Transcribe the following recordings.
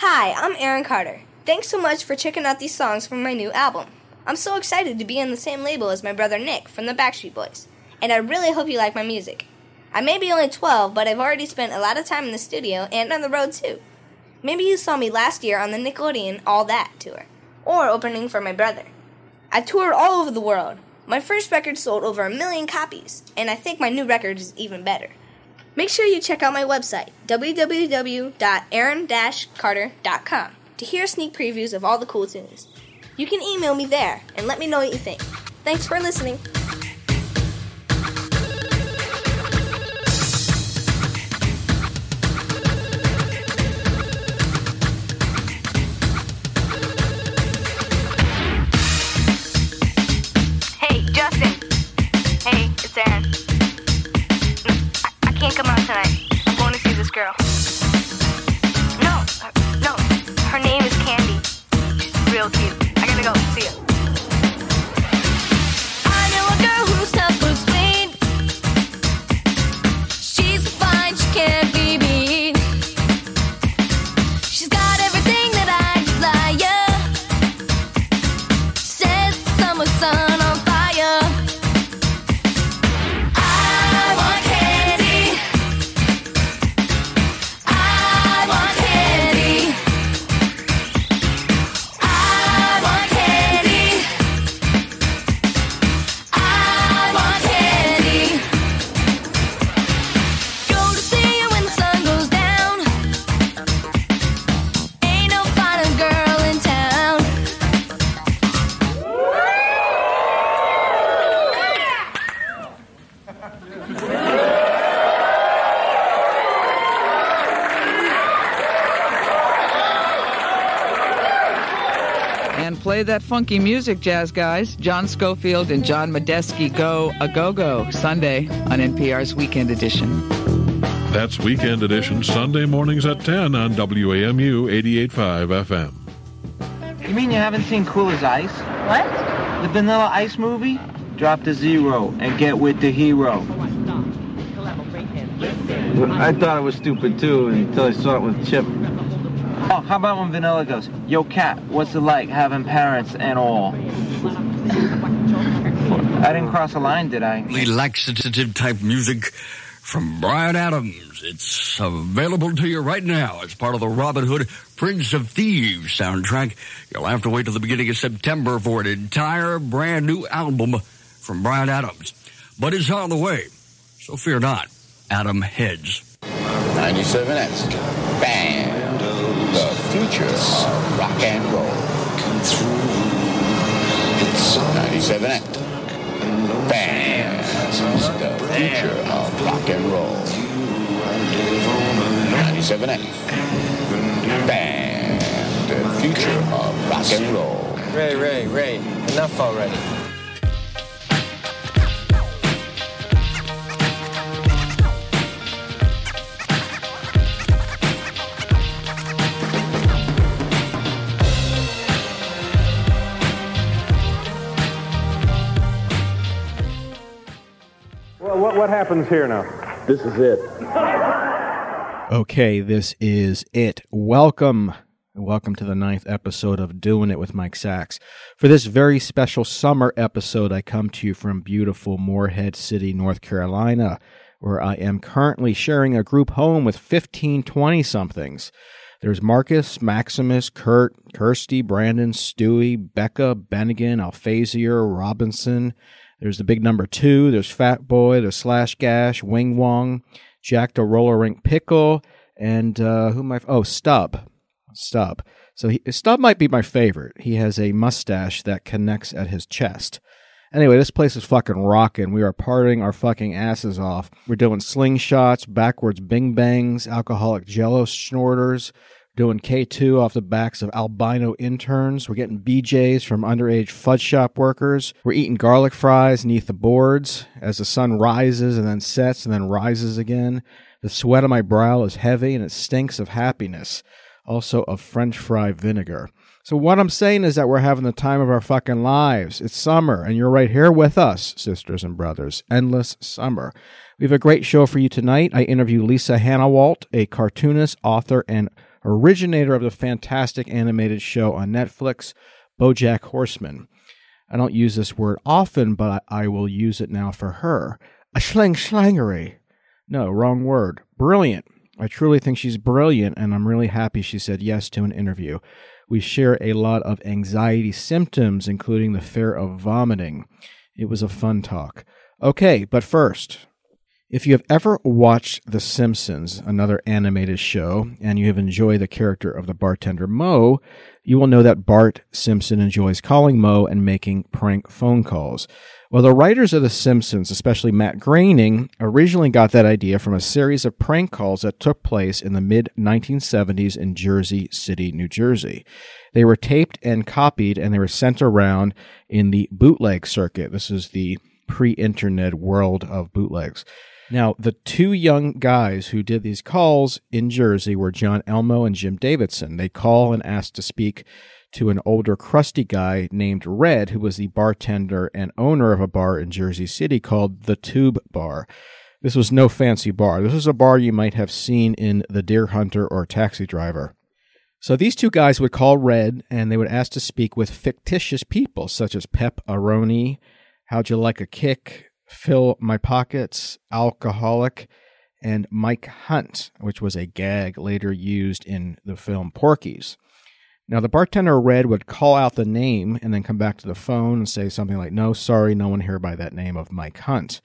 Hi, I'm Aaron Carter. Thanks so much for checking out these songs from my new album. I'm so excited to be on the same label as my brother Nick from the Backstreet Boys, and I really hope you like my music. I may be only 12, but I've already spent a lot of time in the studio and on the road too. Maybe you saw me last year on the Nickelodeon All That tour, or opening for my brother. I've toured all over the world. My first record sold over a million copies, and I think my new record is even better. Make sure you check out my website, www.aaron-carter.com, to hear sneak previews of all the cool tunes. You can email me there and let me know what you think. Thanks for listening. Play that funky music, jazz guys. John Scofield and John Medeski go a go go Sunday on NPR's Weekend Edition. That's Weekend Edition, Sunday mornings at 10 on WAMU 88.5 FM. You mean you haven't seen Cool as Ice? What? The Vanilla Ice movie? Drop the zero and get with the hero. I thought it was stupid too until I saw it with Chip. Oh, how about when Vanilla goes, Yo, cat, what's it like having parents and all? I didn't cross a line, did I? laxative type music from Bryan Adams. It's available to you right now as part of the Robin Hood Prince of Thieves soundtrack. You'll have to wait till the beginning of September for an entire brand new album from Bryan Adams. But it's on the way, so fear not. Adam Heads. 97X. Bam. The future of rock and roll. 97X. Bam. The future of rock and roll. 97X. Bam. The future of rock and roll. Ray, Ray, Ray, enough already. What, what happens here now? This is it. Okay, this is it. Welcome. Welcome to the ninth episode of Doing It with Mike Sacks. For this very special summer episode, I come to you from beautiful Morehead City, North Carolina, where I am currently sharing a group home with 15 20 somethings. There's Marcus, Maximus, Kurt, Kirsty, Brandon, Stewie, Becca, Bennigan, Alphasier, Robinson. There's the big number two. There's Fat Boy, there's Slash Gash, Wing Wong, Jack the Roller Rink Pickle, and uh, who am I? Oh, Stub. Stub. So he, Stub might be my favorite. He has a mustache that connects at his chest. Anyway, this place is fucking rocking. We are partying our fucking asses off. We're doing slingshots, backwards bing bangs, alcoholic jello snorters, doing K2 off the backs of albino interns. We're getting BJs from underage fudge shop workers. We're eating garlic fries neath the boards as the sun rises and then sets and then rises again. The sweat on my brow is heavy and it stinks of happiness, also of french fry vinegar. So what I'm saying is that we're having the time of our fucking lives. It's summer, and you're right here with us, sisters and brothers. Endless summer. We have a great show for you tonight. I interview Lisa Hanawalt, a cartoonist, author, and originator of the fantastic animated show on Netflix, BoJack Horseman. I don't use this word often, but I will use it now for her. A schlang schlangery. No, wrong word. Brilliant. I truly think she's brilliant, and I'm really happy she said yes to an interview. We share a lot of anxiety symptoms, including the fear of vomiting. It was a fun talk. Okay, but first, if you have ever watched The Simpsons, another animated show, and you have enjoyed the character of the bartender Moe, you will know that Bart Simpson enjoys calling Moe and making prank phone calls. Well, the writers of The Simpsons, especially Matt Groening, originally got that idea from a series of prank calls that took place in the mid 1970s in Jersey City, New Jersey. They were taped and copied, and they were sent around in the bootleg circuit. This is the pre internet world of bootlegs. Now, the two young guys who did these calls in Jersey were John Elmo and Jim Davidson. They call and ask to speak to an older, crusty guy named Red, who was the bartender and owner of a bar in Jersey City called the Tube Bar. This was no fancy bar. This was a bar you might have seen in The Deer Hunter or Taxi Driver. So these two guys would call Red and they would ask to speak with fictitious people such as Pep Aroni, How'd You Like a Kick, Fill My Pockets, Alcoholic, and Mike Hunt, which was a gag later used in the film Porky's. Now, the bartender Red would call out the name and then come back to the phone and say something like, No, sorry, no one here by that name of Mike Hunt.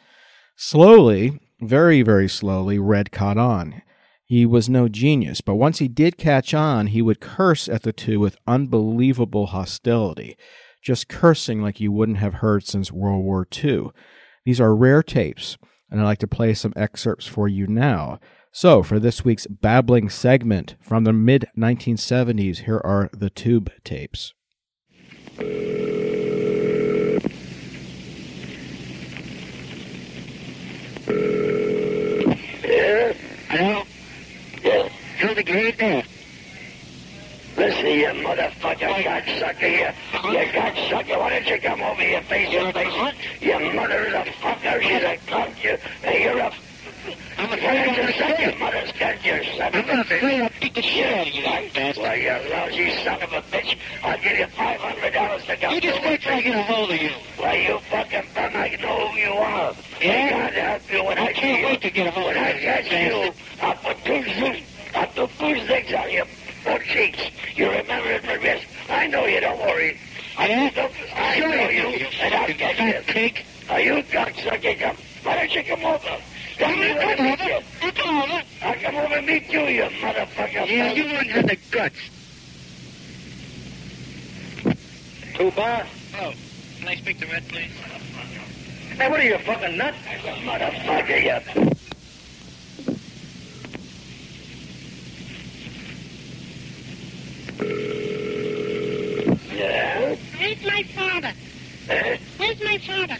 Slowly, very, very slowly, Red caught on. He was no genius, but once he did catch on, he would curse at the two with unbelievable hostility, just cursing like you wouldn't have heard since World War II. These are rare tapes, and I'd like to play some excerpts for you now. So, for this week's babbling segment from the mid 1970s, here are the tube tapes. Yeah? Hello? Yeah. Who's the grade there? Listen, you motherfucker, cocksucker, you, you cocksucker, why don't you come over here face to face? Your mother is a fucker, she's a cunt, you, you're a... I'm afraid to suck your mother's cunt, you son. I'm afraid I'll beat the shit out of you, you bastard. Well, you lousy son of a bitch, I'll give you $500 to come You just wait till I get a hold of you. Well, you fucking bum, I know who you are. Yeah? I I, I can't wait to get a hold of you. When I get you, I'll put two zoots, I'll put two zigs on you. Oh, cheeks. You remember it for wrist. I know you, don't worry. I don't, I sure know you, you and I'll get you. Pig. Are you cocksucker? Come. Why don't you come over? Come over. Come over. Come over. I'll come over and meet you, you motherfucker. Yeah, you wouldn't have the guts. Two bar? Oh. Can I speak to Red, please? Hey, what are you, fucking nut? Motherfucker, you. Yeah? Where's my father? Eh? Where's my father?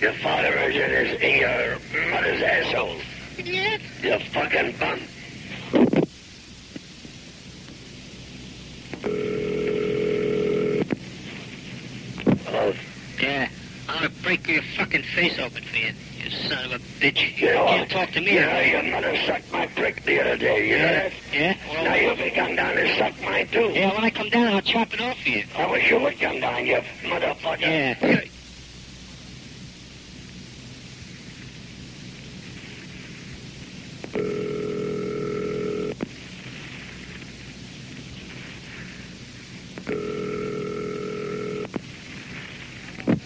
Your father is in, his, in your mother's asshole. Yes? You fucking bum. Hello? Yeah. I'm gonna break your fucking face open for you, you son of a bitch. You know, can't talk to me. You know, your mother sucked my prick the other day, you know that? Yeah? Well, Now you can come down and suck mine too. yeah, when I come down, I'll chop it off for you. I wish you would come down, you motherfucker. Yeah.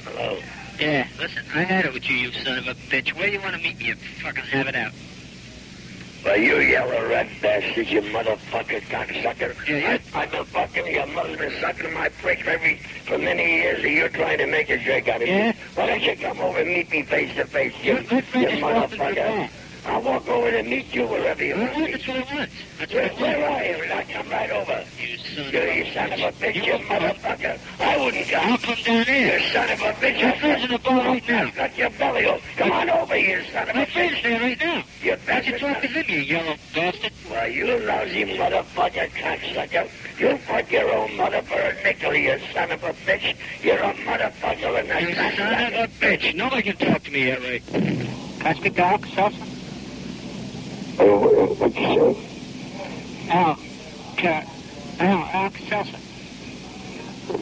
Hello? Yeah, listen, I had it with you, you son of a bitch. Where do you want to meet me? You fucking have it out. Well, you yellow red bastard, you motherfucker cocksucker. Yeah, I've been fucking your mother's been sucking my prick for every for many years, and you're trying to make a drink out of Yeah? me. Why don't you come over and meet me face to face, you, you just walked into motherfucker? I'll walk over to meet you wherever you want that's what I want. That's Where, what I where are you? And I'll come right over. You son of You, a... you son of a bitch, you motherfucker. I wouldn't come. I'll come down You here. son of a bitch. My friend's in the bar right now. I've got your belly. Oh, come on over here, son of My a friend's bitch. there right now. You Why don't you bastard. talk to him, you yellow bastard? Well, you lousy motherfucker, cocksucker. You fuck your own mother for a nickel, you son of a bitch. You're a motherfucker and You a son of a bitch. Nobody can talk to me that way. Can I speak to Al Selson? What'd you say? Al. Can Al, Al Selson.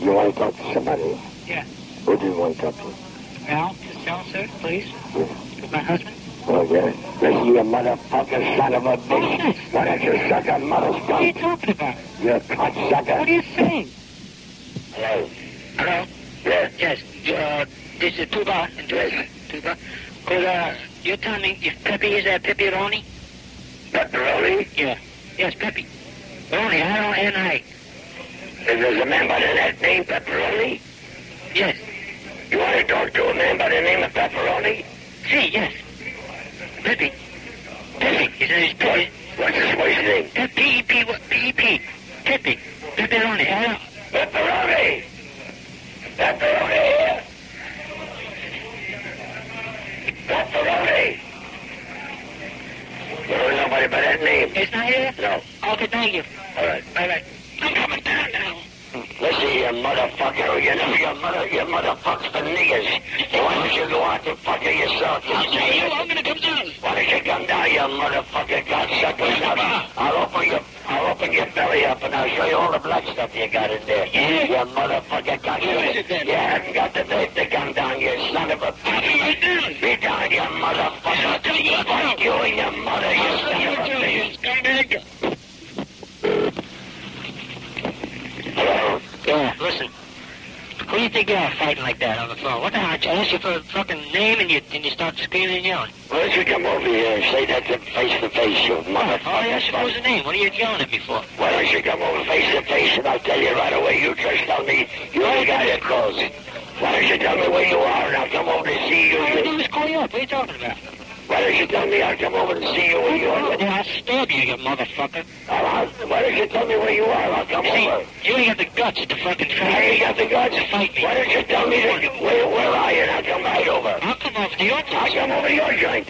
You want to talk to somebody? Yeah. Who do you want to talk to? Al Selson, please. With my husband. Oh, yeah. Listen, you motherfucker, son of a bitch. Why don't you suck a mother's What are you talking about? You cocksucker. What are you saying? Hello? Hello? Yeah. Yes, uh, this is Tuba. Yes. Tuba. Could, uh, you tell me if Pepe is that pepperoni? Pepperoni? Yeah. Yes, Pepe. Ronnie, R-O-N-I. There's a man by that name, Pepperoni? Yes. You want to talk to a man by the name of Pepperoni? See, yes. Pepe. Pepe. His name is Pepe. What's his wife's name? P-E-P, what? P-E-P. Pepe. Pepperoni. Pepperoni! Pepperoni! Pepperoni! You don't know nobody by that name? It's not here? No. Okay, thank you. All right. Bye-bye. I'm coming down now. Listen, you motherfucker. You know your mother, your motherfucks for niggers. Why don't you go out and fuck it yourself? You I'll tell you, I'm gonna come down. Why don't you come down, you motherfucker, cocksucker? Now, I'll open your, I'll open your belly up and I'll show you all the black stuff you got in there. Yeah? You motherfucker, it You haven't got the nerve to come down, you son of a I'll be right down. Be down, you motherfucker. I'll tell you what Fuck you and your mother, you son you of a bitch. scumbag. Hello? Yeah, listen. Who do you think you are fighting like that on the phone? What the hell? I ask you for a fucking name and you and you start screaming and yelling. Why don't you come over here and say that to face to face, you motherfucker? Oh, I asked you his name. What are you yelling at me for? Why don't you come over face to face and I'll tell you right away. You just tell me you're the guy that calls. Why don't you tell me where you are and I'll come over to see you? All I you do is call you up. What are you talking about? why don't you tell me I'll come over to see you where you are? Then I'll stab you, you motherfucker. Why don't you tell me where you are? I'll come See, over. you ain't got the guts to fucking I fight ain't got the guts. To fight me. Why don't you tell me that, where, where are you and I'll come right over. I'll come over to your I'll come over to your joint.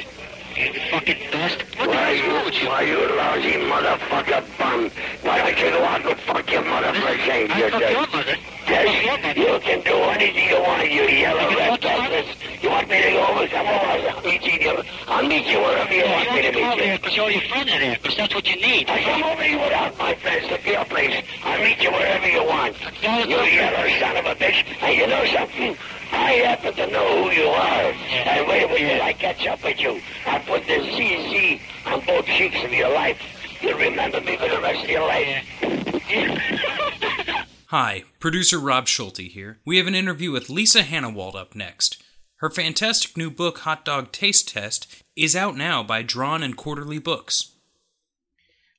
You fucking bastard. What the Why hell's wrong with you, why you lousy motherfucker bum? Why don't you go out and fuck your mother for a change? I fuck your mother. I Yes, you can do anything you want, you yellow red fuck your mother? bastards. You want me to go over? Come over. I'll meet you. I'll meet you wherever you You want me want to to come meet over you. here because all your friends are there, because that's what you need. I come over here without my friends to your place. I'll meet you wherever you want. You yellow son of a bitch. And you know something? I happen to know who you are. And wait till I catch up with you. I put the CC on both cheeks of your life. You'll remember me for the rest of your life. Hi, producer Rob Schulte here. We have an interview with Lisa Hanawalt up next. Her fantastic new book, Hot Dog Taste Test, is out now by Drawn and Quarterly Books.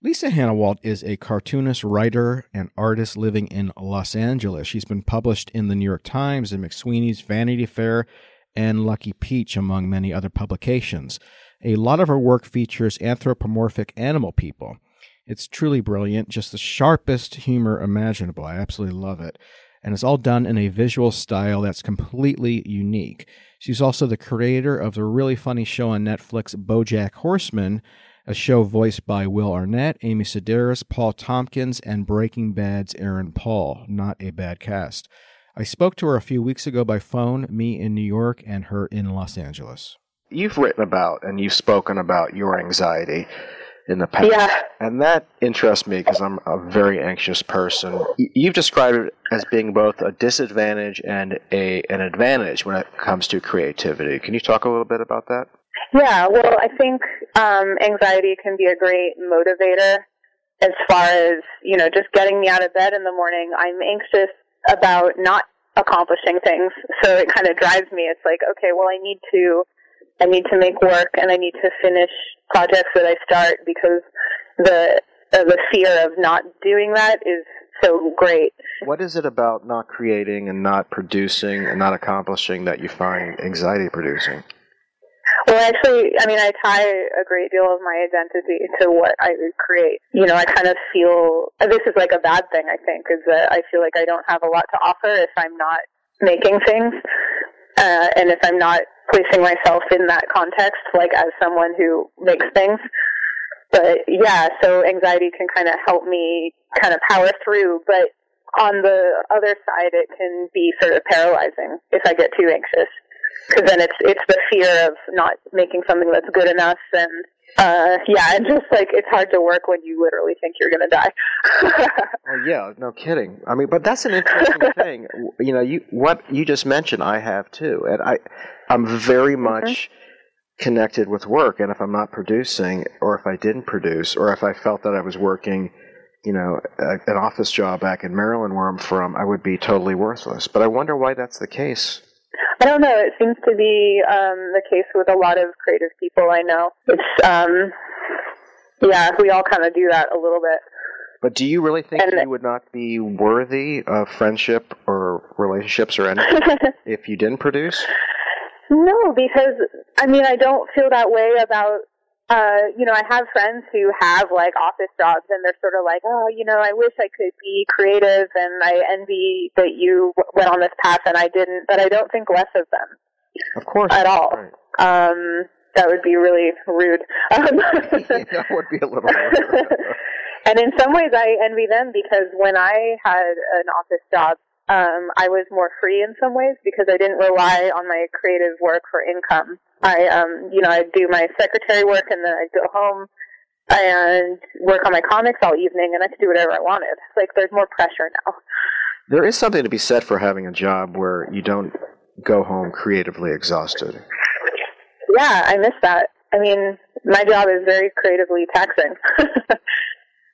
Lisa Hanawalt is a cartoonist, writer, and artist living in Los Angeles. She's been published in the New York Times and McSweeney's Vanity Fair and Lucky Peach, among many other publications. A lot of her work features anthropomorphic animal people. It's truly brilliant, just the sharpest humor imaginable. I absolutely love it. And it's all done in a visual style that's completely unique. She's also the creator of the really funny show on Netflix, Bojack Horseman, a show voiced by Will Arnett, Amy Sedaris, Paul Tompkins, and Breaking Bad's Aaron Paul. Not a bad cast. I spoke to her a few weeks ago by phone, me in New York and her in Los Angeles. You've written about and you've spoken about your anxiety in the past. Yeah. And that interests me because I'm a very anxious person. You've described it as being both a disadvantage and a an advantage when it comes to creativity. Can you talk a little bit about that? Yeah, well, I think um, anxiety can be a great motivator as far as, you know, just getting me out of bed in the morning. I'm anxious about not accomplishing things. So it kind of drives me. It's like, okay, well, I need to, I need to make work and I need to finish projects that I start because the, uh, the fear of not doing that is so great. What is it about not creating and not producing and not accomplishing that you find anxiety producing? Well, actually, I mean, I tie a great deal of my identity to what I create. You know, I kind of feel this is like a bad thing. I think is that I feel like I don't have a lot to offer if I'm not making things, uh, and if I'm not placing myself in that context, like as someone who makes things. But yeah, so anxiety can kind of help me kind of power through, but on the other side, it can be sort of paralyzing if I get too anxious because then it's it's the fear of not making something that's good enough and uh yeah and just like it's hard to work when you literally think you're going to die well, yeah no kidding i mean but that's an interesting thing you know you what you just mentioned i have too and i i'm very Mm-hmm. much mm-hmm. connected with work and if i'm not producing or if i didn't produce or if i felt that i was working you know a, an office job back in maryland where i'm from i would be totally worthless but i wonder why that's the case I don't know. It seems to be um, the case with a lot of creative people I know. It's um, yeah, we all kind of do that a little bit. But do you really think you would not be worthy of friendship or relationships or anything if you didn't produce? No, because I mean I don't feel that way about uh, you know, I have friends who have like office jobs and they're sort of like, oh, you know, I wish I could be creative and I envy that you w- went on this path and I didn't, but I don't think less of them. Of course. At all. Right. Um, that would be really rude. Um, that would be a little rude. and in some ways I envy them because when I had an office job, um, I was more free in some ways because I didn't rely on my creative work for income. I, um, you know, I'd do my secretary work and then I'd go home and work on my comics all evening and I could do whatever I wanted. It's like there's more pressure now. There is something to be said for having a job where you don't go home creatively exhausted. Yeah, I miss that. I mean, my job is very creatively taxing.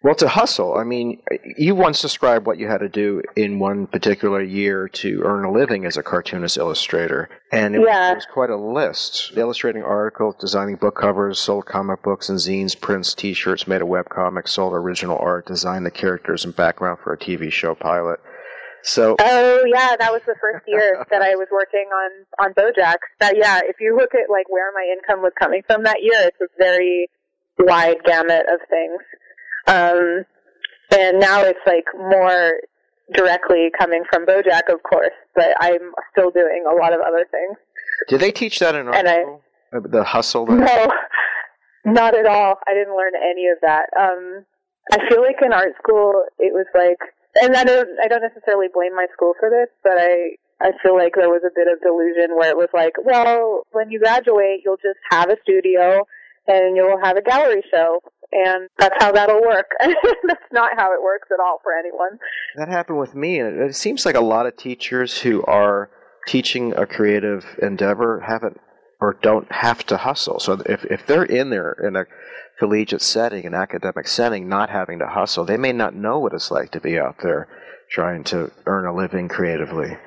Well, to hustle, I mean, you once described what you had to do in one particular year to earn a living as a cartoonist illustrator, and it, Yeah. was, it was quite a list. Illustrating articles, designing book covers, sold comic books and zines, prints, T-shirts, made a web comic, sold original art, designed the characters and background for a TV show pilot. So, Oh yeah, that was the first year that I was working on on BoJack. That yeah, if you look at like where my income was coming from that year, it's a very wide gamut of things. Um, and now it's like more directly coming from BoJack, of course, but I'm still doing a lot of other things. did they teach that in art And I- school? The hustle. No, not at all. I didn't learn any of that. Um, I feel like in art school it was like, and I don't, I don't necessarily blame my school for this, but I, I feel like there was a bit of delusion where it was like, well, when you graduate, you'll just have a studio and you'll have a gallery show, and that's how that'll work. that's not how it works at all for anyone. That happened with me, and it, seems like a lot of teachers who are teaching a creative endeavor haven't or don't have to hustle. So if if they're in there in a collegiate setting, an academic setting, not having to hustle, they may not know what it's like to be out there trying to earn a living creatively.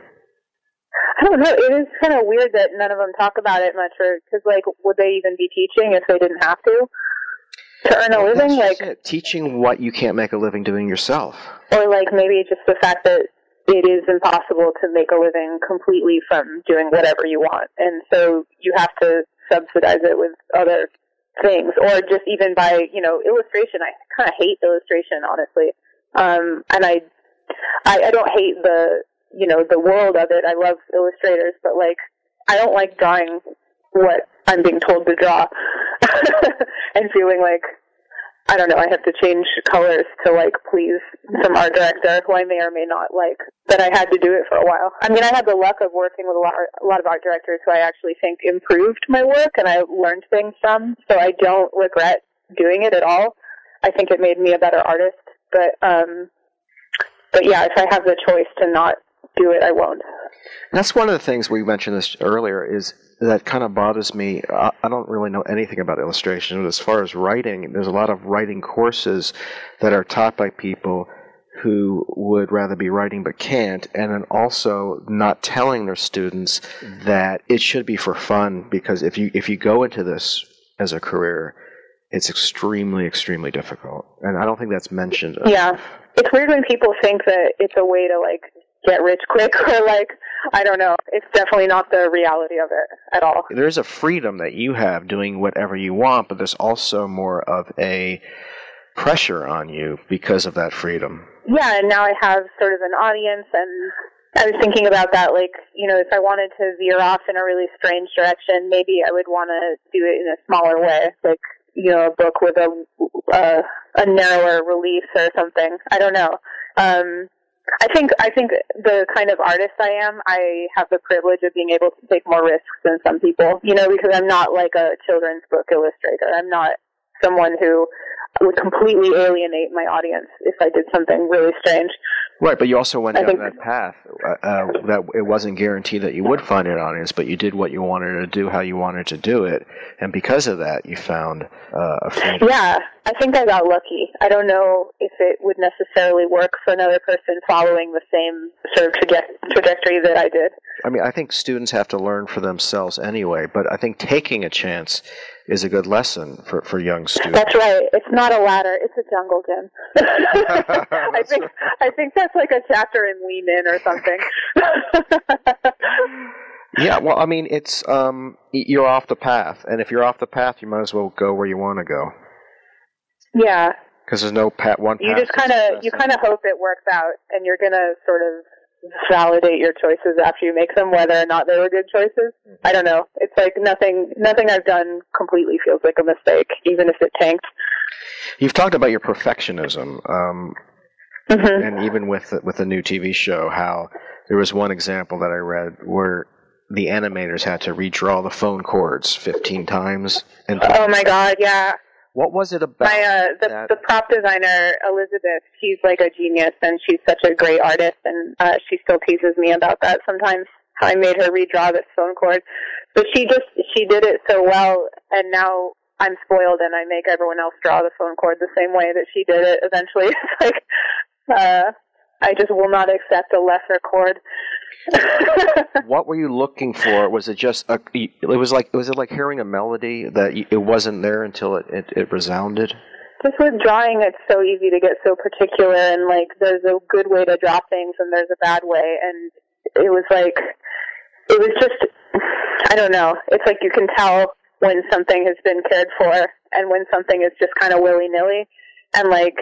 I don't know. It is kind of weird that none of them talk about it much, or because like, would they even be teaching if they didn't have to to earn a living? Like, Yeah, teaching what you can't make a living doing yourself. or like maybe just the fact that it is impossible to make a living completely from doing whatever you want, and so you have to subsidize it with other things, or just even by you know illustration. I kind of hate illustration, honestly, um, and I, I I don't hate the you know the world of it. I love illustrators, but like I don't like drawing what I'm being told to draw, and feeling like I don't know, I have to change colors to like please some art director who I may or may not like. But I had to do it for a while. I mean, I had the luck of working with a lot, a lot of art directors who I actually think improved my work and I learned things from. So I don't regret doing it at all. I think it made me a better artist. But um, but yeah, if I have the choice to not do it, I won't. And that's one of the things we mentioned this earlier is that kind of bothers me. I, I don't really know anything about illustration, but as far as writing, there's a lot of writing courses that are taught by people who would rather be writing but can't, and then also not telling their students that it should be for fun because if you if you go into this as a career, it's extremely extremely difficult, and I don't think that's mentioned. Yeah. It's weird when people think that it's a way to like get rich quick or like I don't know. It's definitely not the reality of it at all. There's a freedom that you have doing whatever you want, but there's also more of a pressure on you because of that freedom. Yeah, and now I have sort of an audience and I was thinking about that like, you know, if I wanted to veer off in a really strange direction, maybe I would want to do it in a smaller way, like you know, a book with a uh, a narrower release or something. I don't know. Um, I think I think the kind of artist I am, I have the privilege of being able to take more risks than some people. You know, because I'm not like a children's book illustrator. I'm not someone who would completely alienate my audience if I did something really strange. Right, but you also went down that path uh, uh, that it wasn't guaranteed that you would find an audience, but you did what you wanted to do, how you wanted to do it, and because of that, you found uh, a freedom. Yeah, I think I got lucky. I don't know if it would necessarily work for another person following the same sort of traje- trajectory that I did. I mean, I think students have to learn for themselves anyway, but I think taking a chance is a good lesson for, for young students. That's right. It's not a ladder. It's a jungle gym. I think I think that's like a chapter in Lean In or something. Yeah, well, I mean, it's um, you're off the path, and if you're off the path, you might as well go where you want to go yeah, because there's no pat one. you just kind of you kind of hope it works out, and you're gonna sort of validate your choices after you make them, whether or not they were good choices. I don't know. It's like nothing nothing I've done completely feels like a mistake, even if it tanked. You've talked about your perfectionism, um, Mm-hmm. and even with the, with the new TV show, how there was one example that I read where the animators had to redraw the phone cords 15 times. And Oh my god, yeah. What was it about? My uh, the the prop designer Elizabeth, she's like a genius, and she's such a great artist, and uh, she still teases me about that sometimes. How I made her redraw this phone cord, but she just she did it so well, and now I'm spoiled, and I make everyone else draw the phone cord the same way that she did it. Eventually, it's like uh, I just will not accept a lesser chord. what were you looking for? Was it just a? It was like was it like hearing a melody that y- it wasn't there until it, it, it resounded? just with drawing, it's so easy to get so particular, and like there's a good way to draw things, and there's a bad way, and it was like it was just I don't know. It's like you can tell when something has been cared for, and when something is just kind of willy nilly, and like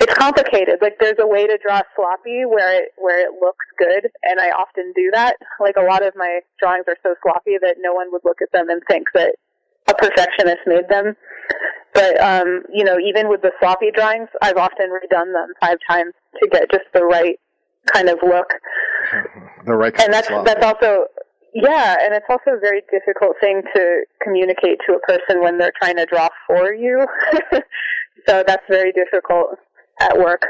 it's complicated. Like there's a way to draw sloppy where it where it looks good, and I often do that. Like a lot of my drawings are so sloppy that no one would look at them and think that a perfectionist made them. But um, you know, even with the sloppy drawings, I've often redone them five times to get just the right kind of look. The right kind And that's that's also yeah, and it's also a very difficult thing to communicate to a person when they're trying to draw for you. so that's very difficult at work.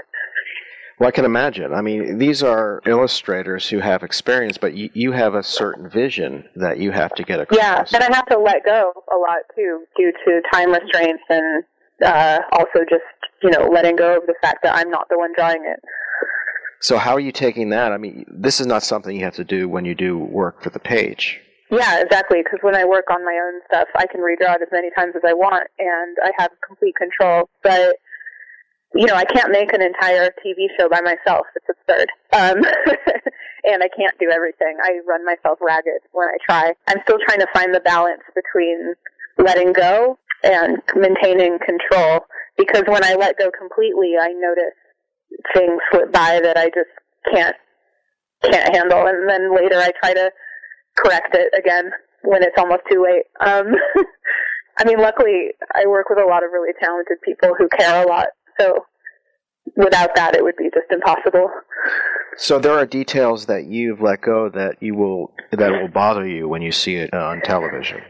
Well, I can imagine. I mean, these are illustrators who have experience, but you, you have a certain vision that you have to get across. Yeah, and I have to let go a lot too, due to time restraints and uh, also just you know letting go of the fact that I'm not the one drawing it. So how are you taking that? I mean, this is not something you have to do when you do work for the page. Yeah, exactly. Because when I work on my own stuff, I can redraw it as many times as I want, and I have complete control. But you know, I can't make an entire TV show by myself. It's absurd. Um, and I can't do everything. I run myself ragged when I try. I'm still trying to find the balance between letting go and maintaining control. Because when I let go completely, I notice things slip by that I just can't can't handle, and then later I try to correct it again when it's almost too late. Um, I mean, luckily, I work with a lot of really talented people who care a lot. So without that, it would be just impossible. So there are details that you've let go that you will that will bother you when you see it on television.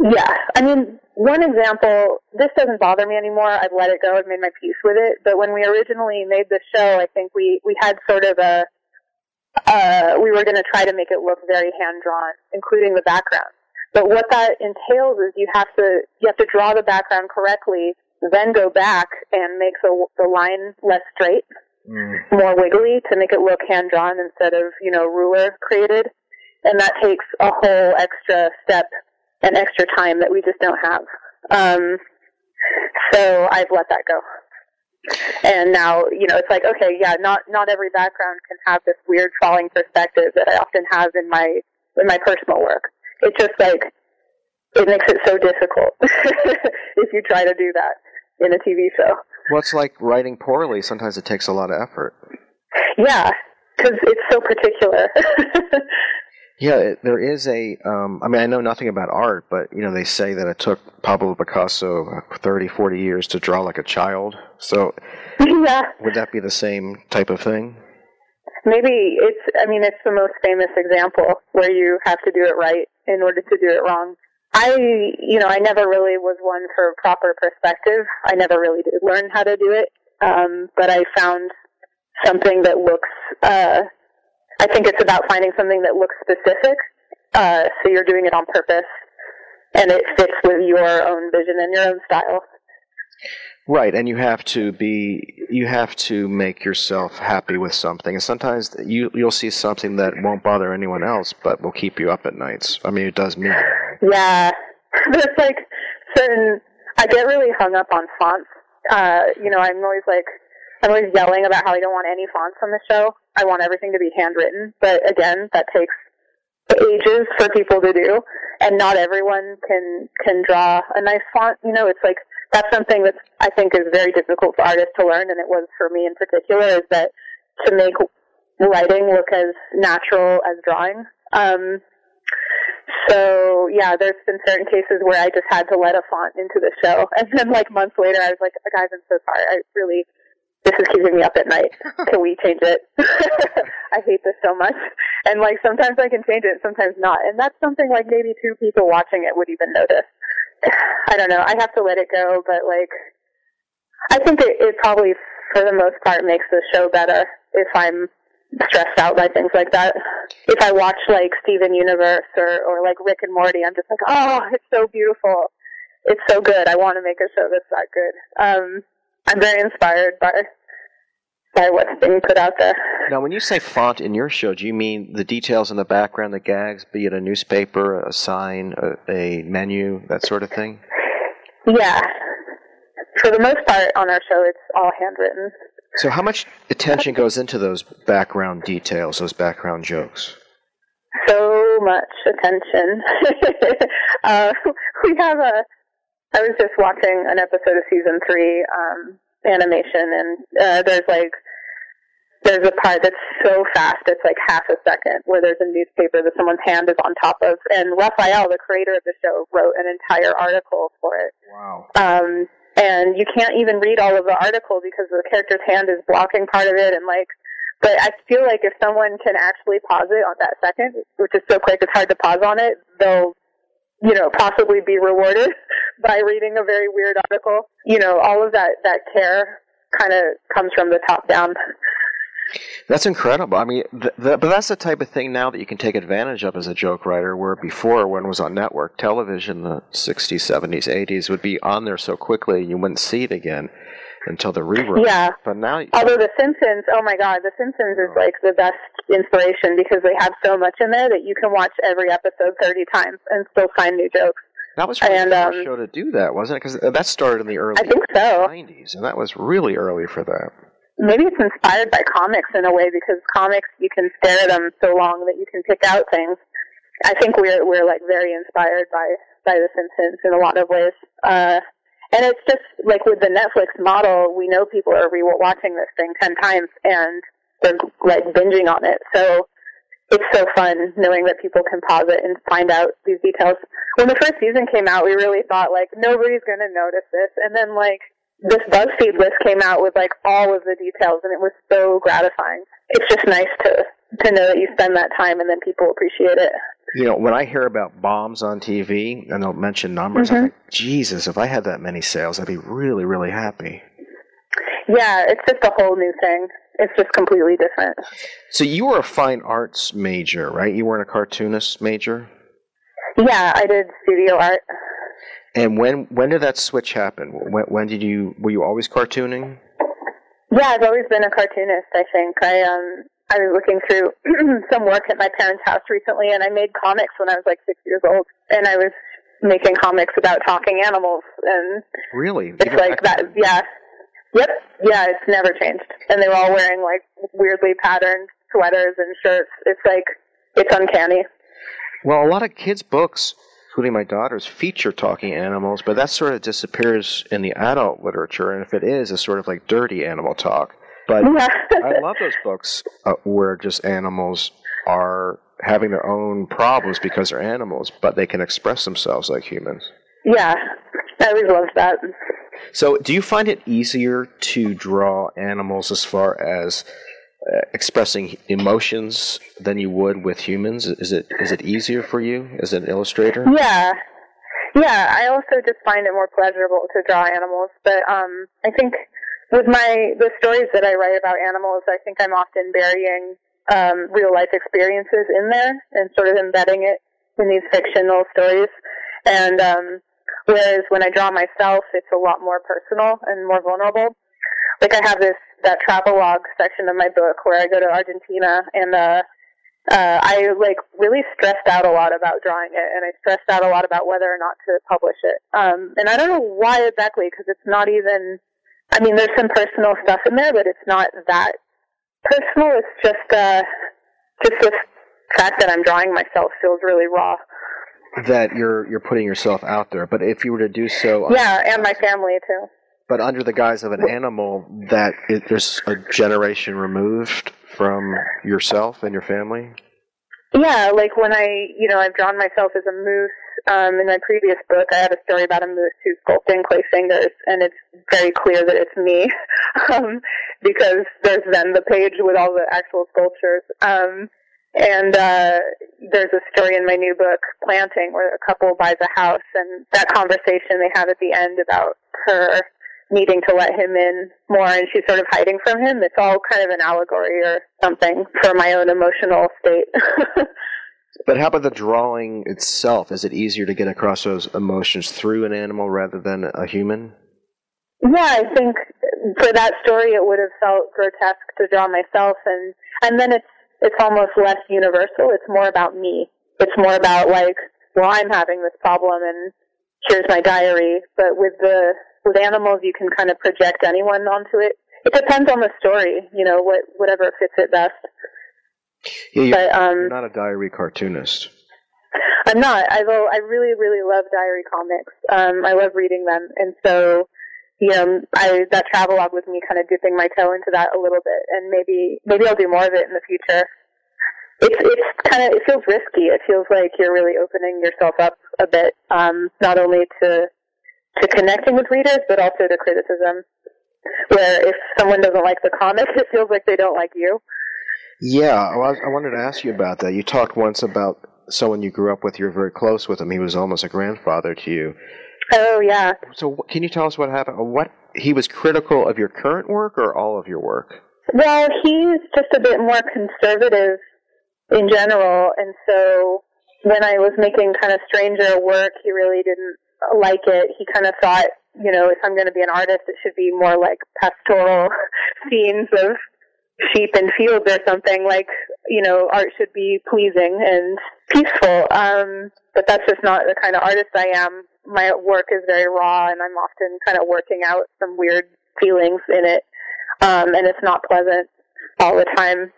Yeah, I mean, one example. This doesn't bother me anymore. I've let it go. I've made my peace with it. But when we originally made the show, I think we we had sort of a. Uh, we were going to try to make it look very hand drawn, including the background. But what that entails is you have to you have to draw the background correctly, then go back and make the the line less straight, more wiggly to make it look hand drawn instead of you know ruler created, and that takes a whole extra step and extra time that we just don't have. Um, so I've let that go. And now, you know, it's like, okay, yeah, not not every background can have this weird falling perspective that I often have in my in my personal work. It's just like it makes it so difficult if you try to do that in a TV show. Well, it's like writing poorly. Sometimes it takes a lot of effort. Yeah, because it's so particular. Yeah, it, there is a. Um, I mean, I know nothing about art, but you know, they say that it took Pablo Picasso 30, 40 years to draw like a child. So, yeah, would that be the same type of thing? maybe it's. I mean, it's the most famous example where you have to do it right in order to do it wrong. I, you know, I never really was one for proper perspective. I never really did learn how to do it. Um, but I found something that looks. Uh, I think it's about finding something that looks specific. Uh, so you're doing it on purpose, and it fits with your own vision and your own style. Right, and you have to be. You have to make yourself happy with something, and sometimes you you'll see something that won't bother anyone else, but will keep you up at nights. I mean, it does me. Yeah, there's like certain. I get really hung up on fonts. Uh, you know, I'm always like, I'm always yelling about how I don't want any fonts on the show. I want everything to be handwritten, but again, that takes ages for people to do, and not everyone can can draw a nice font. You know, it's like that's something that I think is very difficult for artists to learn, and it was for me in particular, is that to make writing look as natural as drawing. Um, so yeah, there's been certain cases where I just had to let a font into the show, and then like months later, I was like, guys, I'm so sorry. I really, this is keeping me up at night. Can we change it? I hate this so much. And like sometimes I can change it, sometimes not, and that's something like maybe two people watching it would even notice. I don't know. I have to let it go, but like, I think it, it probably, for the most part, makes the show better if I'm stressed out by things like that. If I watch like Steven Universe or, or like Rick and Morty, I'm just like, oh, it's so beautiful. It's so good. I want to make a show that's that good. Um, I'm very inspired by by what's being put out there. Now, when you say font in your show, do you mean the details in the background, the gags, be it a newspaper, a sign, a, a menu, that sort of thing? Yeah. For the most part on our show, it's all handwritten. So, how much attention goes into those background details, those background jokes? So much attention. uh, we have a. I was just watching an episode of season three um, animation, and uh, there's like there's a part that's so fast it's like half a second where there's a newspaper that someone's hand is on top of, and Raphael, the creator of the show, wrote an entire article for it. Wow. Um, and you can't even read all of the article because the character's hand is blocking part of it and like but I feel like if someone can actually pause it on that second, which is so quick it's hard to pause on it, they'll you know, possibly be rewarded by reading a very weird article. You know, all of that that care kind of comes from the top down. That's incredible. I mean, th- th- but that's the type of thing now that you can take advantage of as a joke writer. Where before, when it was on network television, the '60s, '70s, '80s would be on there so quickly you wouldn't see it again until the rerun. Yeah. But now, Although The Simpsons, oh my God, The Simpsons is like the best inspiration because they have so much in there that you can watch every episode 30 times and still find new jokes. that was really and, the um, show to do that, wasn't it? Because that started in the early I think so. '90s, and that was really early for that. Maybe it's inspired by comics in a way because comics you can stare at them so long that you can pick out things. I think we're we're like very inspired by by The Simpsons in a lot of ways. Uh, and it's just like with the Netflix model, we know people are re-watching this thing ten times and they're like binging on it. So it's so fun knowing that people can pause it and find out these details. When the first season came out, we really thought like nobody's going to notice this, and then like this BuzzFeed list came out with like all of the details, and it was so gratifying. It's just nice to to know that you spend that time and then people appreciate it. You know, when I hear about bombs on TV and they'll mention numbers, Mm-hmm. I'm like, Jesus, if I had that many sales, I'd be really, really happy. Yeah, it's just a whole new thing. It's just completely different. So you were a fine arts major, right? You weren't a cartoonist major. Yeah, I did studio art. And when when did that switch happen? When, when did you were you always cartooning? Yeah, I've always been a cartoonist. I think I um I was looking through some work at my parents' house recently, and I made comics when I was like six years old, and I was making comics about talking animals, and Really? it's Even like that. Yeah, yep, yeah. It's never changed, and they were all wearing like weirdly patterned sweaters and shirts. It's like it's uncanny. Well, a lot of kids' books, including my daughter's, feature talking animals, but that sort of disappears in the adult literature, and if it is, it's sort of like dirty animal talk. But I love those books uh, where just animals are having their own problems because they're animals, but they can express themselves like humans. Yeah, I always loved that. So, do you find it easier to draw animals as far as expressing emotions than you would with humans? Is it is it easier for you as an illustrator? Yeah. Yeah, I also just find it more pleasurable to draw animals, but um I think with my the stories that I write about animals, I think I'm often burying um real life experiences in there and sort of embedding it in these fictional stories. And um whereas when I draw myself, it's a lot more personal and more vulnerable. Like I have this that travelogue section of my book where I go to Argentina and uh uh, I like really stressed out a lot about drawing it, and I stressed out a lot about whether or not to publish it. Um, and I don't know why exactly, because it's not even. I mean, there's some personal stuff in there, but it's not that personal. It's just uh, just the fact that I'm drawing myself feels really raw. That you're you're putting yourself out there, but if you were to do so, Yeah, and my family too. But under the guise of an animal that it, there's a generation removed from yourself and your family. Yeah, like when I, you know, I've drawn myself as a moose. Um, in my previous book, I had a story about a moose who's sculpting clay fingers, and it's very clear that it's me, um, because there's then the page with all the actual sculptures. Um, and uh, there's a story in my new book, Planting, where a couple buys a house, and that conversation they have at the end about her needing to let him in more, and she's sort of hiding from him. It's all kind of an allegory or something for my own emotional state. But how about the drawing itself? Is it easier to get across those emotions through an animal rather than a human? Yeah, I think for that story it would have felt grotesque to draw myself and and then it's it's almost less universal. It's more about me. It's more about like, well I'm having this problem and here's my diary. But with the with animals you can kind of project anyone onto it. It depends on the story, you know, what whatever fits it best. Yeah, you're, But, um, you're not a diary cartoonist. I'm not. I will. I really, really love diary comics. Um, I love reading them, and so, you know, I that travelogue with me kind of dipping my toe into that a little bit, and maybe maybe I'll do more of it in the future. It's it's kind of it feels risky. It feels like you're really opening yourself up a bit, um, not only to to connecting with readers, but also to criticism. Where if someone doesn't like the comic, it feels like they don't like you. Yeah, oh, I, I wanted to ask you about that. You talked once about someone you grew up with. You're very close with him. He was almost a grandfather to you. Oh yeah. So, can you tell us what happened? What he was critical of your current work or all of your work? Well, he's just a bit more conservative in general, and so when I was making kind of stranger work, he really didn't like it. He kind of thought, you know, if I'm going to be an artist, it should be more like pastoral scenes of sheep and fields or something. Like, you know, art should be pleasing and peaceful. Um, but that's just not the kind of artist I am. My work is very raw, and I'm often kind of working out some weird feelings in it um, and it's not pleasant all the time.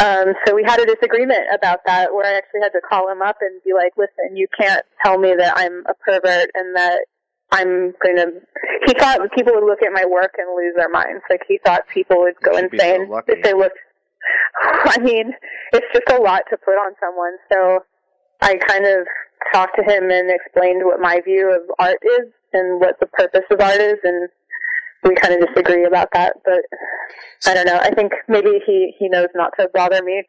Um, so we had a disagreement about that, where I actually had to call him up and be like, "Listen, you can't tell me that I'm a pervert and that I'm going to." He thought people would look at my work and lose their minds. Like he thought people would go be so insane if they looked. I mean, it's just a lot to put on someone. So I kind of talked to him and explained what my view of art is and what the purpose of art is, and we kind of disagree about that. But I don't know. I think maybe he he knows not to bother me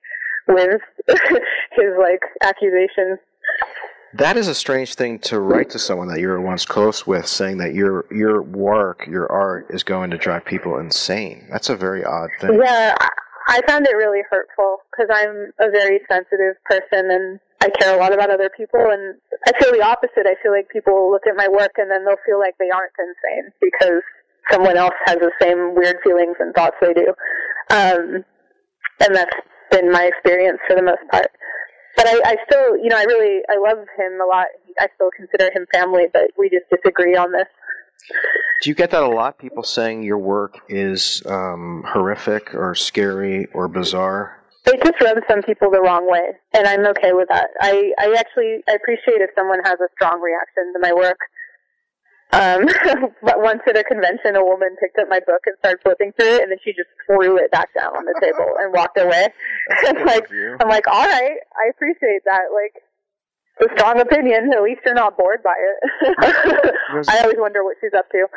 with his like accusations. That is a strange thing to write to someone that you were once close with, saying that your your work, your art, is going to drive people insane. That's a very odd thing. Yeah, I- I found it really hurtful because I'm a very sensitive person, and I care a lot about other people, and I feel the opposite. I feel like people look at my work and then they'll feel like they aren't insane because someone else has the same weird feelings and thoughts they do. Um, and that's been my experience for the most part. But I, I still, you know, I really, I love him a lot. I still consider him family, but we just disagree on this. Do you get that a lot? People saying your work is um, horrific or scary or bizarre? It just rubs some people the wrong way, and I'm okay with that. I, I actually I appreciate if someone has a strong reaction to my work. Um, but once at a convention, a woman picked up my book and started flipping through it, and then she just threw it back down on the table and walked away. and like, I'm like, all right, I appreciate that. Like, a strong opinion. At least you're not bored by it. I always wonder what she's up to.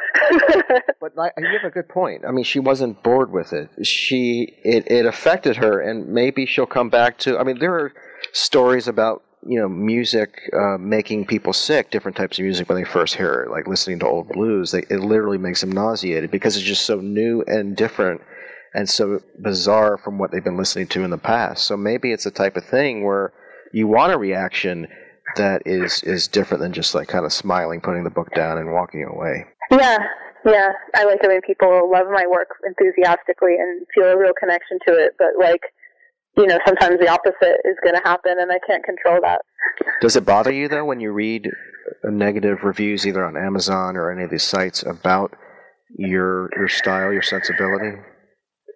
but I, you have a good point. I mean, she wasn't bored with it. She it it affected her, and maybe she'll come back to. I mean, there are stories about you know music uh, making people sick. Different types of music when they first hear it, like listening to old blues. They, it literally makes them nauseated because it's just so new and different. And so bizarre from what they've been listening to in the past. So maybe it's the type of thing where you want a reaction that is is different than just like kind of smiling, putting the book down, and walking away. Yeah, yeah. I like it when people love my work enthusiastically and feel a real connection to it. But like, you know, sometimes the opposite is going to happen, and I can't control that. Does it bother you though when you read negative reviews either on Amazon or any of these sites about your your style, your sensibility?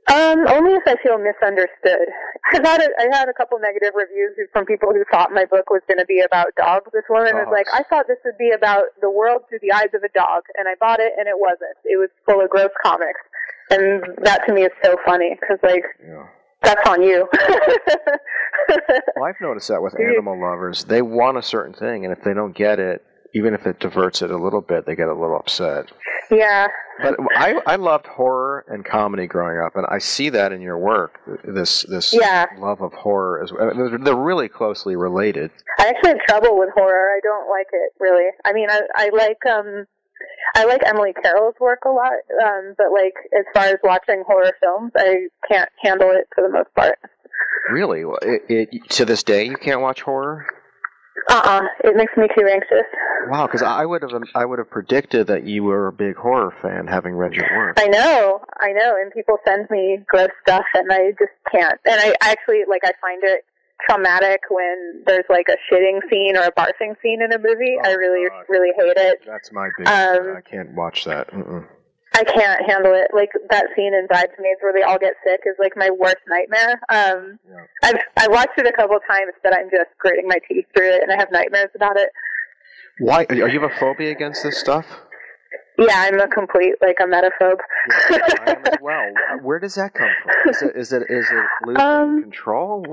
Um, only if I feel misunderstood. I've had a, I had a couple negative reviews from people who thought my book was going to be about dogs. This woman was like, I thought this would be about the world through the eyes of a dog, and I bought it, and it wasn't. It was full of gross comics, and that to me is so funny because like. That's on you. well, I've noticed that with animal lovers. They want a certain thing, and if they don't get it, even if it diverts it a little bit, they get a little upset. Yeah. But I I loved horror and comedy growing up, and I see that in your work. This this Yeah. love of horror as well. They're, they're really closely related. I actually have trouble with horror. I don't like it really. I mean, I I like um I like Emily Carroll's work a lot, um, but like as far as watching horror films, I can't handle it for the most part. Really, it, it to this day you can't watch horror. Uh-uh. It makes me too anxious. Wow, because I would have I would have predicted that you were a big horror fan, having read your work. I know, I know, and people send me gross stuff, and I just can't. And I actually like I find it traumatic when there's like a shitting scene or a barfing scene in a movie. I really, really hate it. That's my big. Um, I can't watch that. Mm-mm. I can't handle it. Like that scene in Bridesmaids where they all get sick is like my worst nightmare. Um, I've I watched it a couple times, but I'm just gritting my teeth through it, and I have nightmares about it. Why are you have a phobia against this stuff? Yeah, I'm a complete like emetophobe. well, where does that come from? Is it is it is it losing Um, control?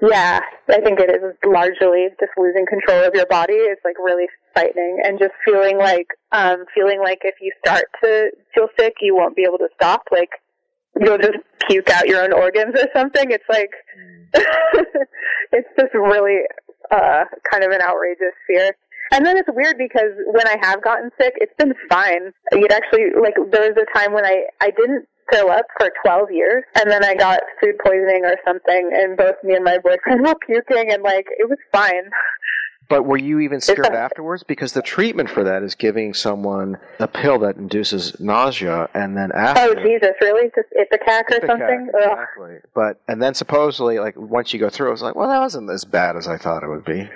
Yeah, I think it is largely just losing control of your body. It's like really frightening and just feeling like um feeling like if you start to feel sick, you won't be able to stop. Like you'll just puke out your own organs or something. It's like it's just really uh kind of an outrageous fear. And then it's weird because when I have gotten sick, it's been fine. It actually like there was a time when I I didn't throw up for 12 years and then I got food poisoning or something and both me and my boyfriend were puking and like it was fine. But were you even scared afterwards? Because the treatment for that is giving someone a pill that induces nausea, and then after. Oh Jesus, really? Just Ipecac or Ipecac, something? Ugh. Exactly. But and then supposedly, like once you go through, it was like, well, that wasn't as bad as I thought it would be.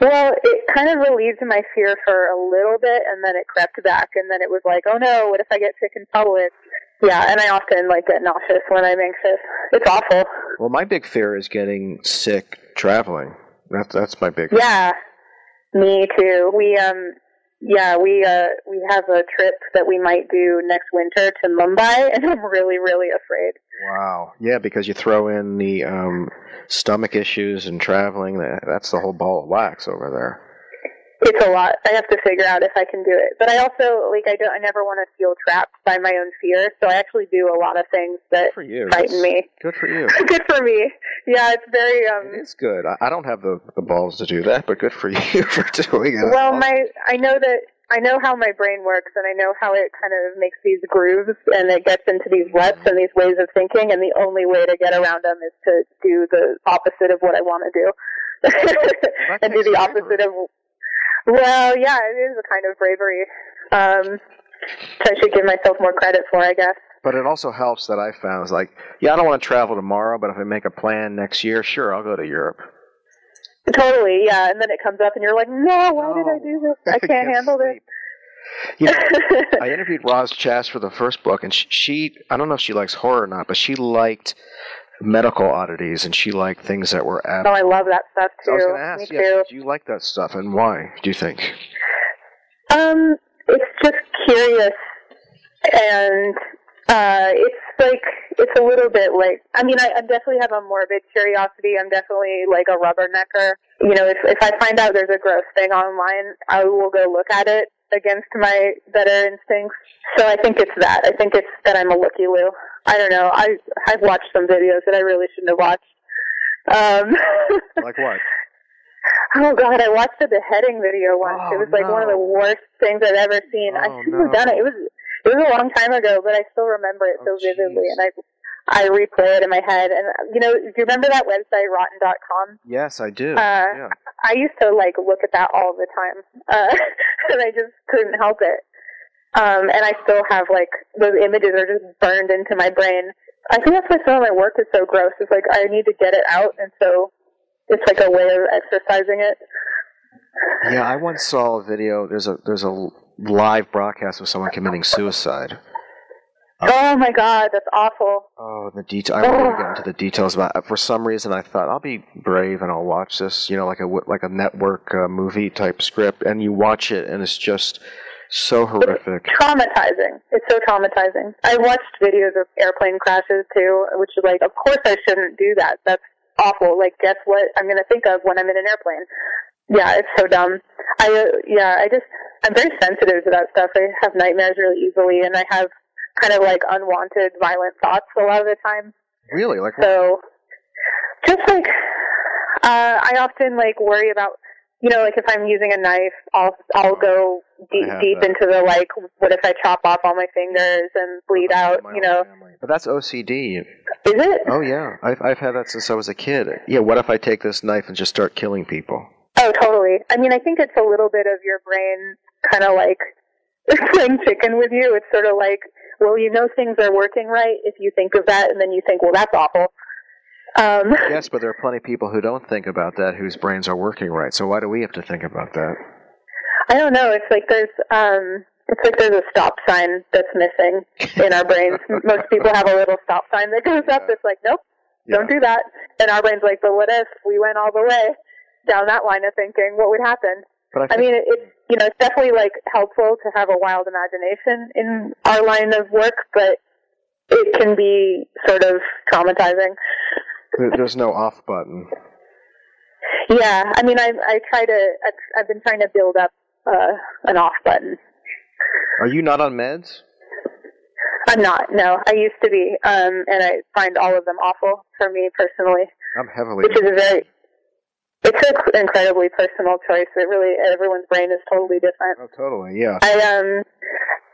Well, it kind of relieved my fear for a little bit, and then it crept back, and then it was like, oh no, what if I get sick in public? Yeah, and I often like get nauseous when I'm anxious. It's awful. Well, my big fear is getting sick traveling. That's that's my big. Yeah, me too. We um, yeah, we uh, we have a trip that we might do next winter to Mumbai, and I'm really, really afraid. Wow. Yeah, because you throw in the um, stomach issues and traveling. That, that's the whole ball of wax over there. It's a lot. I have to figure out if I can do it. But I also like I don't. I never want to feel trapped by my own fear. So I actually do a lot of things that For you. frighten me. Good for you. good for me. Yeah, it's very um. It's good. I, I don't have the, the balls to do that, but good for you for doing it. Well, my I know that I know how my brain works, and I know how it kind of makes these grooves, and it gets into these ruts and these ways of thinking. And the only way to get around them is to do the opposite of what I want to do. and do the opposite of. Well, yeah, it is a kind of bravery. Um, so I should give myself more credit for, I guess. But it also helps that I found is like, yeah, I don't want to travel tomorrow, but if I make a plan next year, sure, I'll go to Europe. Totally, yeah. And then it comes up, and you're like, no, why did I do this? I can't handle this. You know, I interviewed Roz Chast for the first book, and she, she, I don't know if she likes horror or not, but she liked medical oddities, and she liked things that were. Ab- Oh, I love that stuff too. I was going to ask, Me yeah, too. do you like that stuff, and why? Do you think? Um, it's just curious, and uh, it's like it's a little bit like. I mean, I, I definitely have a morbid curiosity. I'm definitely like a rubbernecker. You know, if if I find out there's a gross thing online, I will go look at it against my better instincts. So I think it's that. I think it's that I'm a looky loo. I don't know. I I've watched some videos that I really shouldn't have watched. Um, like what? Oh God, I watched a beheading video once. it was like one of the worst things I've ever seen. I shouldn't have done it. It was it was a long time ago, but I still remember it so vividly, and I I replay it in my head. And you know, do you remember that website Rotten.com? Yes, I do. Uh, yeah. I used to like look at that all the time, uh, and I just couldn't help it. Um, and I still have like those images are just burned into my brain. I think that's why some of my work is so gross. It's like I need to get it out, and so it's like a way of exercising it. Yeah, I once saw a video. There's a there's a live broadcast of someone committing suicide. Oh my God, that's awful. Oh, the detail. I won't even get into the details about. It. For some reason, I thought I'll be brave and I'll watch this. You know, like a like a network uh, movie type script, and you watch it, and it's just so horrific. Traumatizing. It's so traumatizing. I watched videos of airplane crashes too, which is like, of course I shouldn't do that. That's awful. Like, guess what I'm going to think of when I'm in an airplane? Yeah, it's so dumb. I uh, yeah, I just I'm very sensitive to that stuff. I have nightmares really easily, and I have kind of like unwanted violent thoughts a lot of the time. Really, like So, just like uh, I often like worry about, you know, like if I'm using a knife, I'll I'll go deep deep that. into the like, what if I chop off all my fingers and bleed out? You know, But that's OCD. is it? Oh yeah, I've I've had that since I was a kid. Yeah, what if I take this knife and just start killing people? Oh, totally. I mean, I think it's a little bit of your brain kind of like playing chicken with you. It's sort of like, well, you know things are working right if you think of that, and then you think, well, that's awful. Um, Yes, but there are plenty of people who don't think about that, whose brains are working right. So why do we have to think about that? I don't know. It's like there's um it's like there's a stop sign that's missing in our brains. Most people have a little stop sign that goes up. It's like, nope, don't do that. And our brain's like, but what if we went all the way down that line of thinking? What would happen? But I, I mean, it, it you know, it's definitely like helpful to have a wild imagination in our line of work, but it can be sort of traumatizing. there's no off button. Yeah, I mean, I I try to I've been trying to build up uh, an off button. Are you not on meds? I'm not. No, I used to be, um, and I find all of them awful for me personally, I'm heavily. which is a very. It's an incredibly personal choice. It really everyone's brain is totally different. Oh, totally. Yeah. I um,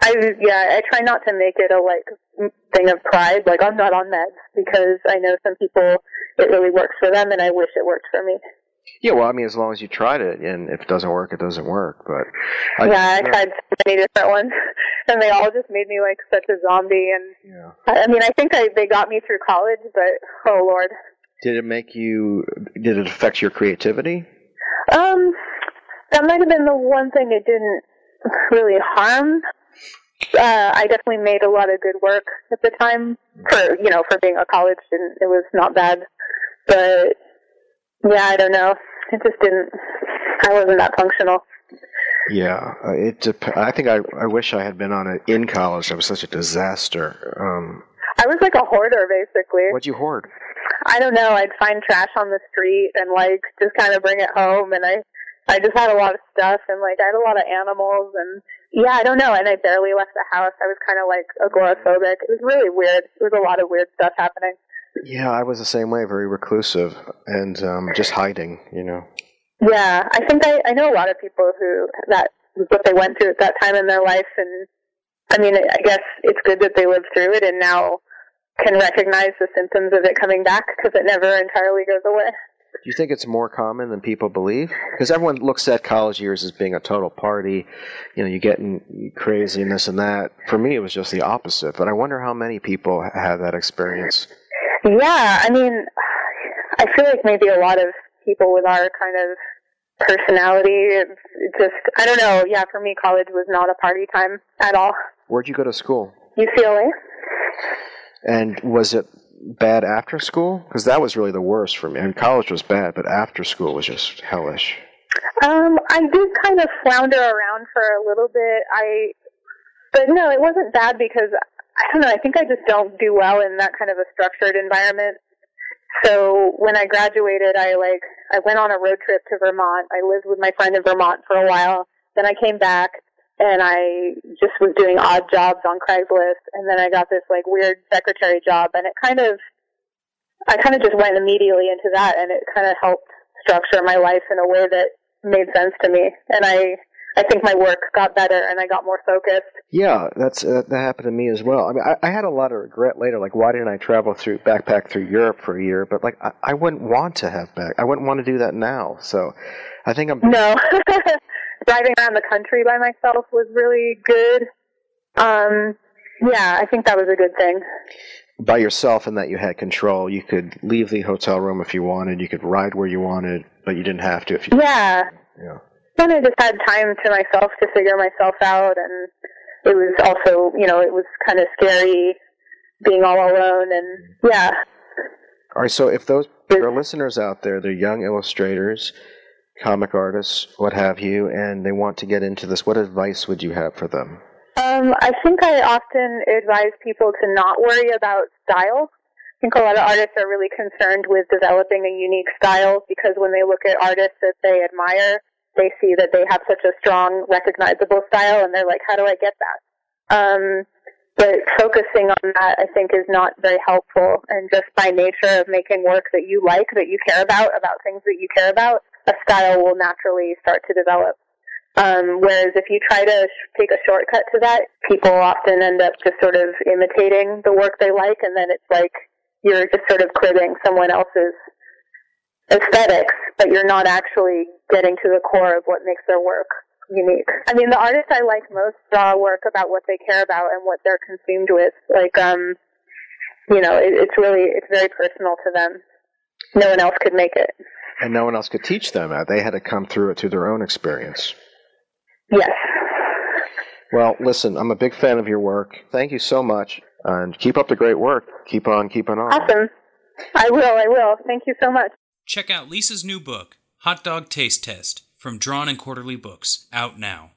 I yeah, I try not to make it a like thing of pride. Like I'm not on meds because I know some people it really works for them, and I wish it worked for me. Yeah. Well, I mean, as long as you tried it, and if it doesn't work, it doesn't work. But I, yeah, I tried so many different ones, and they all just made me like such a zombie. And Yeah. I, I mean, I think I, they got me through college, but oh lord, Did it make you? Did it affect your creativity? um, that might have been the one thing it didn't really harm. Uh, I definitely made a lot of good work at the time for you know for being a college student. It was not bad, but yeah, I don't know. It just didn't. I wasn't that functional. Yeah. Uh, it. Dep- I think I. I wish I had been on it in college. It was such a disaster. Um, I was like a hoarder basically. what'd you hoard? I don't know. I'd find trash on the street and like just kind of bring it home, and I, I just had a lot of stuff, and like I had a lot of animals, and yeah, I don't know. And I barely left the house. I was kind of like agoraphobic. It was really weird. There was a lot of weird stuff happening. Yeah, I was the same way. Very reclusive and um, just hiding. You know. Yeah, I think I, I know a lot of people who that was what they went through at that time in their life, and I mean, I guess it's good that they lived through it and now can recognize the symptoms of it coming back because it never entirely goes away. Do you think it's more common than people believe? Because everyone looks at college years as being a total party. You know, you getting crazy and this and that. For me, it was just the opposite. But I wonder how many people have that experience. Yeah, I mean, I feel like maybe a lot of people with our kind of personality, just, I don't know. Yeah, for me, college was not a party time at all. Where'd you go to school? UCLA. And was it bad after school? Because that was really the worst for me. I mean, college was bad, but after school was just hellish. Um, I did kind of flounder around for a little bit. I, but no, it wasn't bad because I don't know. I think I just don't do well in that kind of a structured environment. So when I graduated, I like I went on a road trip to Vermont. I lived with my friend in Vermont for a while. Then I came back and I just was doing odd jobs on Craigslist. And then I got this like weird secretary job, and it kind of I kind of just went immediately into that, and it kind of helped structure my life in a way that made sense to me. And I I think my work got better and I got more focused. Yeah, that's uh, that happened to me as well. I mean, I, I had a lot of regret later. Like, why didn't I travel through backpack through Europe for a year? But like, I, I wouldn't want to have back. I wouldn't want to do that now. So, I think I'm no. Driving around the country by myself was really good. Um, yeah, I think that was a good thing. By yourself, and that you had control. You could leave the hotel room if you wanted. You could ride where you wanted, but you didn't have to if you. Yeah. Yeah. Then I just had time to myself to figure myself out, and it was also, you know, it was kind of scary being all alone, and yeah. All right, so if those there are listeners out there, they're young illustrators, comic artists, what have you, and they want to get into this, what advice would you have for them? Um, I think I often advise people to not worry about style. I think a lot of artists are really concerned with developing a unique style because when they look at artists that they admire, they see that they have such a strong, recognizable style, and they're like, how do I get that? Um, but focusing on that, I think, is not very helpful. And just by nature of making work that you like, that you care about, about things that you care about, a style will naturally start to develop. Um, whereas if you try to sh- take a shortcut to that, people often end up just sort of imitating the work they like, and then it's like you're just sort of cribbing someone else's aesthetics, but you're not actually getting to the core of what makes their work unique. I mean, the artists I like most draw work about what they care about and what they're consumed with. Like, um, you know, it, it's really, it's very personal to them. No one else could make it. And no one else could teach them that. They had to come through it through their own experience. Yes. Well, listen, I'm a big fan of your work. Thank you so much. And keep up the great work. Keep on keeping on. Awesome. I will, I will. Thank you so much. Check out Lisa's new book, Hot Dog Taste Test, from Drawn and Quarterly Books, out now.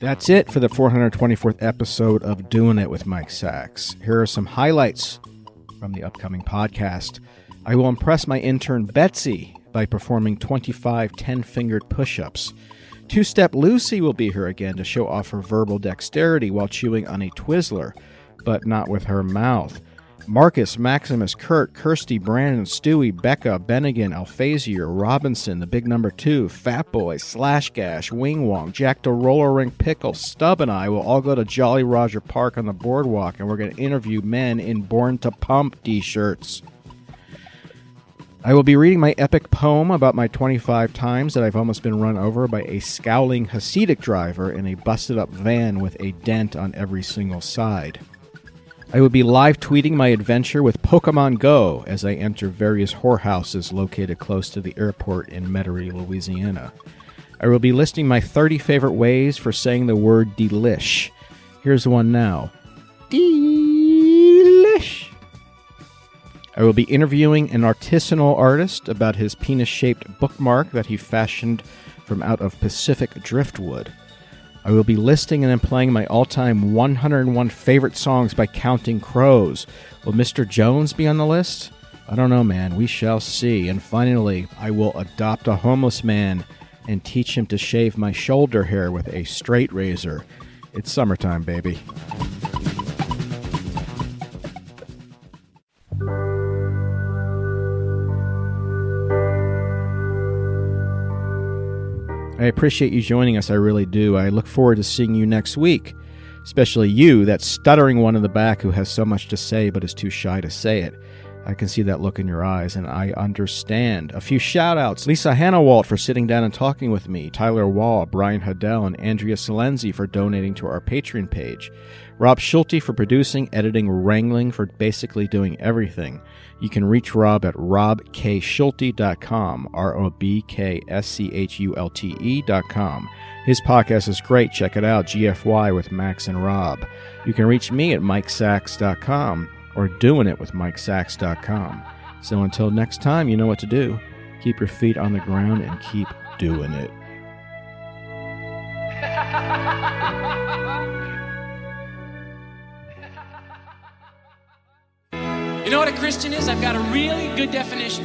That's it for the 424th episode of Doing It with Mike Sacks. Here are some highlights from the upcoming podcast. I will impress my intern Betsy by performing 25 10 fingered push ups. Two Step Lucy will be here again to show off her verbal dexterity while chewing on a Twizzler, but not with her mouth. Marcus, Maximus, Kurt, Kirsty, Brandon, Stewie, Becca, Bennigan, Alphasier, Robinson, the big number two, Fat Boy, Slash Gash, Wing Wong, Jack the Roller Rink Pickle, Stub, and I will all go to Jolly Roger Park on the boardwalk and we're going to interview men in Born to Pump t shirts. I will be reading my epic poem about my 25 times that I've almost been run over by a scowling Hasidic driver in a busted up van with a dent on every single side. I will be live tweeting my adventure with Pokemon Go as I enter various whorehouses located close to the airport in Metairie, Louisiana. I will be listing my 30 favorite ways for saying the word delish. Here's one now. Delish. I will be interviewing an artisanal artist about his penis shaped bookmark that he fashioned from out of Pacific driftwood. I will be listing and then playing my all time 101 favorite songs by Counting Crows. Will Mr. Jones be on the list? I don't know, man. We shall see. And finally, I will adopt a homeless man and teach him to shave my shoulder hair with a straight razor. It's summertime, baby. I appreciate you joining us. I really do. I look forward to seeing you next week, especially you, that stuttering one in the back who has so much to say but is too shy to say it. I can see that look in your eyes, and I understand. A few shout outs Lisa Hanawalt for sitting down and talking with me, Tyler Wall, Brian Huddell, and Andrea Salenzi for donating to our Patreon page, Rob Schulte for producing, editing, wrangling, for basically doing everything. You can reach Rob at robkschulte.com, R O B K S C H U L T E.com. His podcast is great. Check it out, GFY with Max and Rob. You can reach me at mikesacks.com or doing it with mikesacks.com. So until next time, you know what to do. Keep your feet on the ground and keep doing it. You know what a Christian is? I've got a really good definition.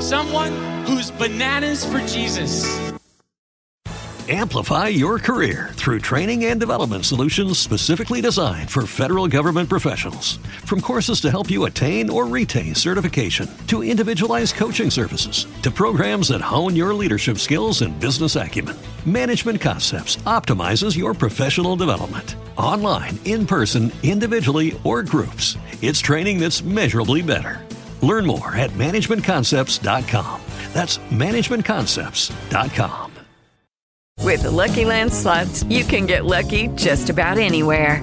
Someone who's bananas for Jesus. Amplify your career through training and development solutions specifically designed for federal government professionals. From courses to help you attain or retain certification, to individualized coaching services, to programs that hone your leadership skills and business acumen, Management Concepts optimizes your professional development. Online, in person, individually, or groups, it's training that's measurably better. Learn more at managementconcepts.com. That's managementconcepts.com. With the Lucky Land slots, you can get lucky just about anywhere.